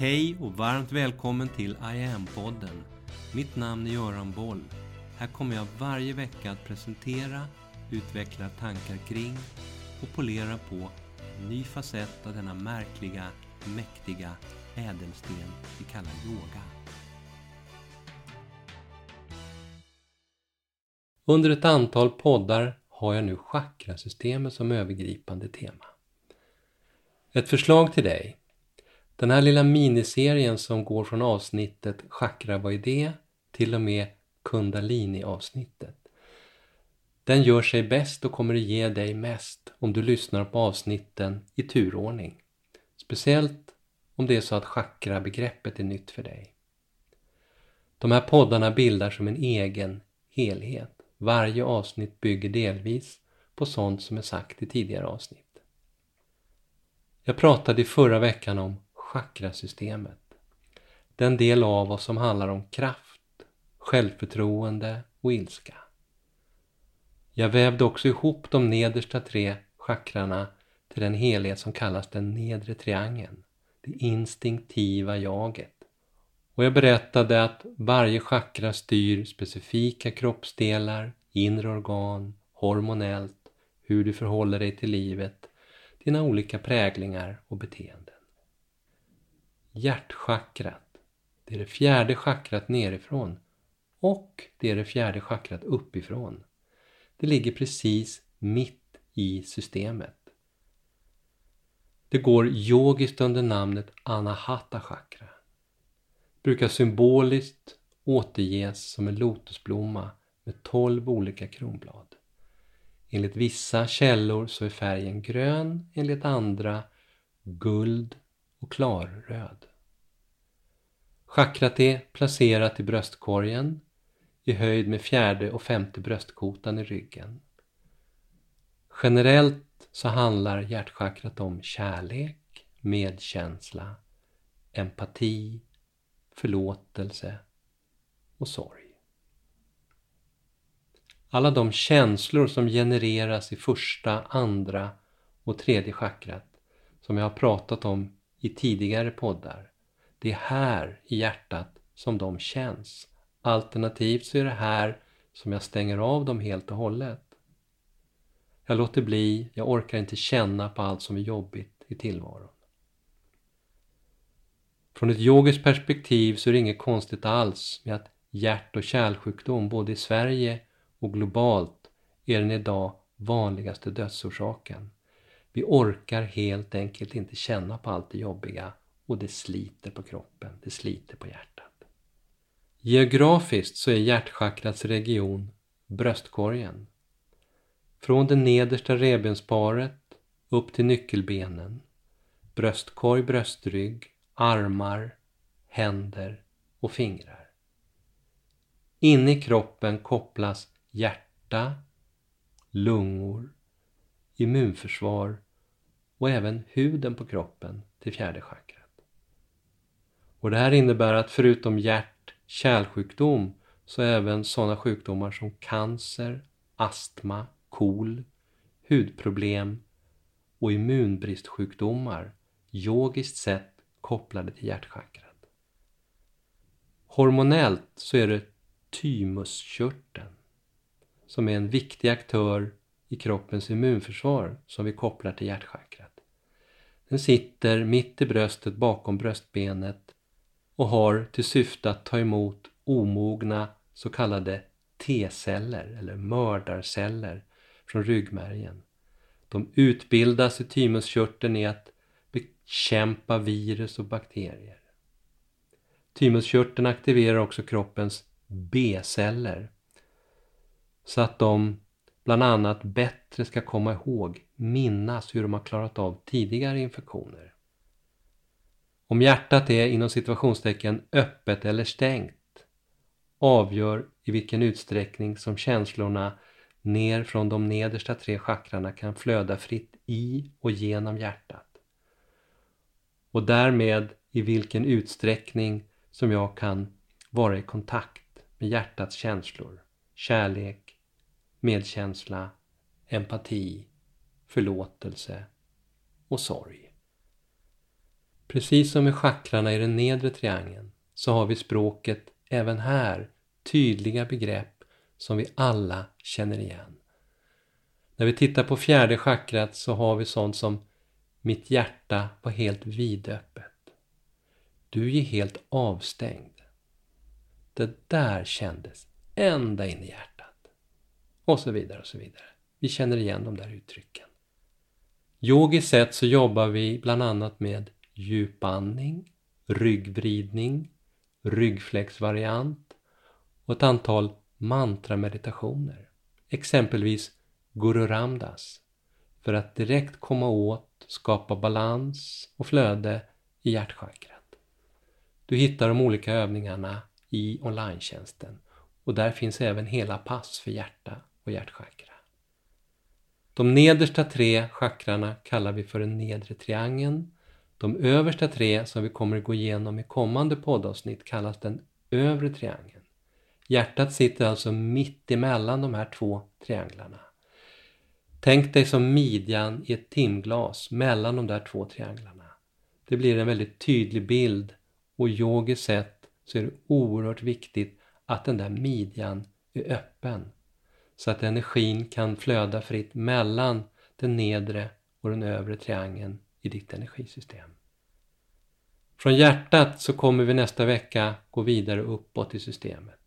Hej och varmt välkommen till I am-podden. Mitt namn är Göran Boll. Här kommer jag varje vecka att presentera, utveckla tankar kring och polera på en ny facett av denna märkliga, mäktiga ädelsten vi kallar yoga. Under ett antal poddar har jag nu chakrasystemet som övergripande tema. Ett förslag till dig. Den här lilla miniserien som går från avsnittet Chakra vad är det? till och med Kundalini-avsnittet. Den gör sig bäst och kommer att ge dig mest om du lyssnar på avsnitten i turordning. Speciellt om det är så att chakra-begreppet är nytt för dig. De här poddarna bildar som en egen helhet. Varje avsnitt bygger delvis på sånt som är sagt i tidigare avsnitt. Jag pratade i förra veckan om chakrasystemet. Den del av oss som handlar om kraft, självförtroende och ilska. Jag vävde också ihop de nedersta tre chakrarna till den helhet som kallas den nedre triangeln, det instinktiva jaget. Och jag berättade att varje chakra styr specifika kroppsdelar, inre organ, hormonellt, hur du förhåller dig till livet, dina olika präglingar och beteenden. Hjärtchakrat, det är det fjärde chakrat nerifrån och det är det fjärde chakrat uppifrån. Det ligger precis mitt i systemet. Det går yogiskt under namnet Anahata chakra. Brukar symboliskt återges som en lotusblomma med tolv olika kronblad. Enligt vissa källor så är färgen grön, enligt andra guld och klarröd. Chakrat är placerat i bröstkorgen i höjd med fjärde och femte bröstkotan i ryggen. Generellt så handlar hjärtchakrat om kärlek, medkänsla, empati, förlåtelse och sorg. Alla de känslor som genereras i första, andra och tredje chakrat som jag har pratat om i tidigare poddar. Det är här i hjärtat som de känns. Alternativt så är det här som jag stänger av dem helt och hållet. Jag låter bli, jag orkar inte känna på allt som är jobbigt i tillvaron. Från ett yogiskt perspektiv så är det inget konstigt alls med att hjärt och kärlsjukdom både i Sverige och globalt är den idag vanligaste dödsorsaken. Vi orkar helt enkelt inte känna på allt det jobbiga och det sliter på kroppen, det sliter på hjärtat. Geografiskt så är hjärtchakrats region bröstkorgen. Från det nedersta revbensparet upp till nyckelbenen, bröstkorg, bröstrygg, armar, händer och fingrar. Inne i kroppen kopplas hjärta, lungor, immunförsvar och även huden på kroppen till fjärde chakrat. Och det här innebär att förutom hjärt kärlsjukdom så även sådana sjukdomar som cancer, astma, KOL, hudproblem och immunbristsjukdomar yogiskt sett kopplade till hjärtchakrat. Hormonellt så är det thymuskörteln som är en viktig aktör i kroppens immunförsvar som vi kopplar till hjärtchakrat. Den sitter mitt i bröstet bakom bröstbenet och har till syfte att ta emot omogna så kallade T-celler eller mördarceller från ryggmärgen. De utbildas i thymuskörteln i att bekämpa virus och bakterier. Thymuskörteln aktiverar också kroppens B-celler så att de bland annat bättre ska komma ihåg, minnas hur de har klarat av tidigare infektioner. Om hjärtat är inom situationstecken öppet eller stängt avgör i vilken utsträckning som känslorna ner från de nedersta tre chakrarna kan flöda fritt i och genom hjärtat. Och därmed i vilken utsträckning som jag kan vara i kontakt med hjärtats känslor, kärlek, medkänsla, empati, förlåtelse och sorg. Precis som med chakrarna i den nedre triangeln så har vi språket även här tydliga begrepp som vi alla känner igen. När vi tittar på fjärde chakrat så har vi sånt som Mitt hjärta var helt vidöppet. Du är helt avstängd. Det där kändes ända in i hjärtat. Och så vidare och så vidare. Vi känner igen de där uttrycken. Yogiskt sett så jobbar vi bland annat med djupandning, ryggvridning, ryggfläcksvariant och ett antal mantrameditationer. Exempelvis Guru Ramdas för att direkt komma åt, skapa balans och flöde i hjärtchakrat. Du hittar de olika övningarna i online och där finns även hela pass för hjärta och hjärtchakra. De nedersta tre chakrarna kallar vi för den nedre triangeln. De översta tre som vi kommer att gå igenom i kommande poddavsnitt kallas den övre triangeln. Hjärtat sitter alltså mitt emellan de här två trianglarna. Tänk dig som midjan i ett timglas mellan de där två trianglarna. Det blir en väldigt tydlig bild och yogiskt sett så är det oerhört viktigt att den där midjan är öppen så att energin kan flöda fritt mellan den nedre och den övre triangeln i ditt energisystem. Från hjärtat så kommer vi nästa vecka gå vidare uppåt i systemet.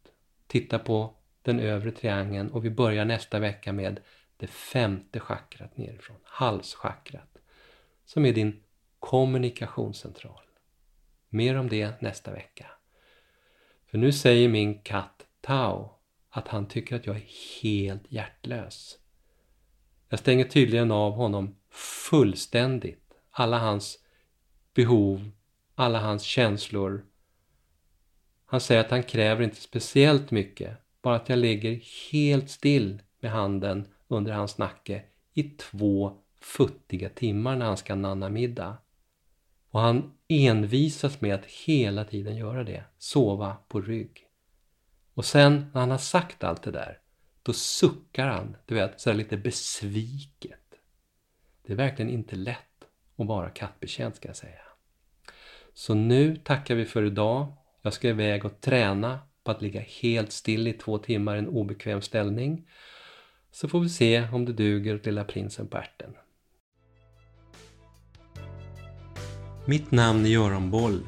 Titta på den övre triangeln och vi börjar nästa vecka med det femte chakrat nerifrån, halschakrat, som är din kommunikationscentral. Mer om det nästa vecka. För nu säger min katt Tao att han tycker att jag är helt hjärtlös. Jag stänger tydligen av honom fullständigt. Alla hans behov, alla hans känslor. Han säger att han kräver inte speciellt mycket, bara att jag ligger helt still med handen under hans nacke i två futtiga timmar när han ska nanna middag. Och han envisas med att hela tiden göra det, sova på rygg. Och sen när han har sagt allt det där, då suckar han, du vet, sådär lite besviket. Det är verkligen inte lätt att vara kattbetjänt ska jag säga. Så nu tackar vi för idag. Jag ska iväg och träna på att ligga helt still i två timmar i en obekväm ställning. Så får vi se om det duger åt lilla prinsen på ärten. Mitt namn är Göran Boll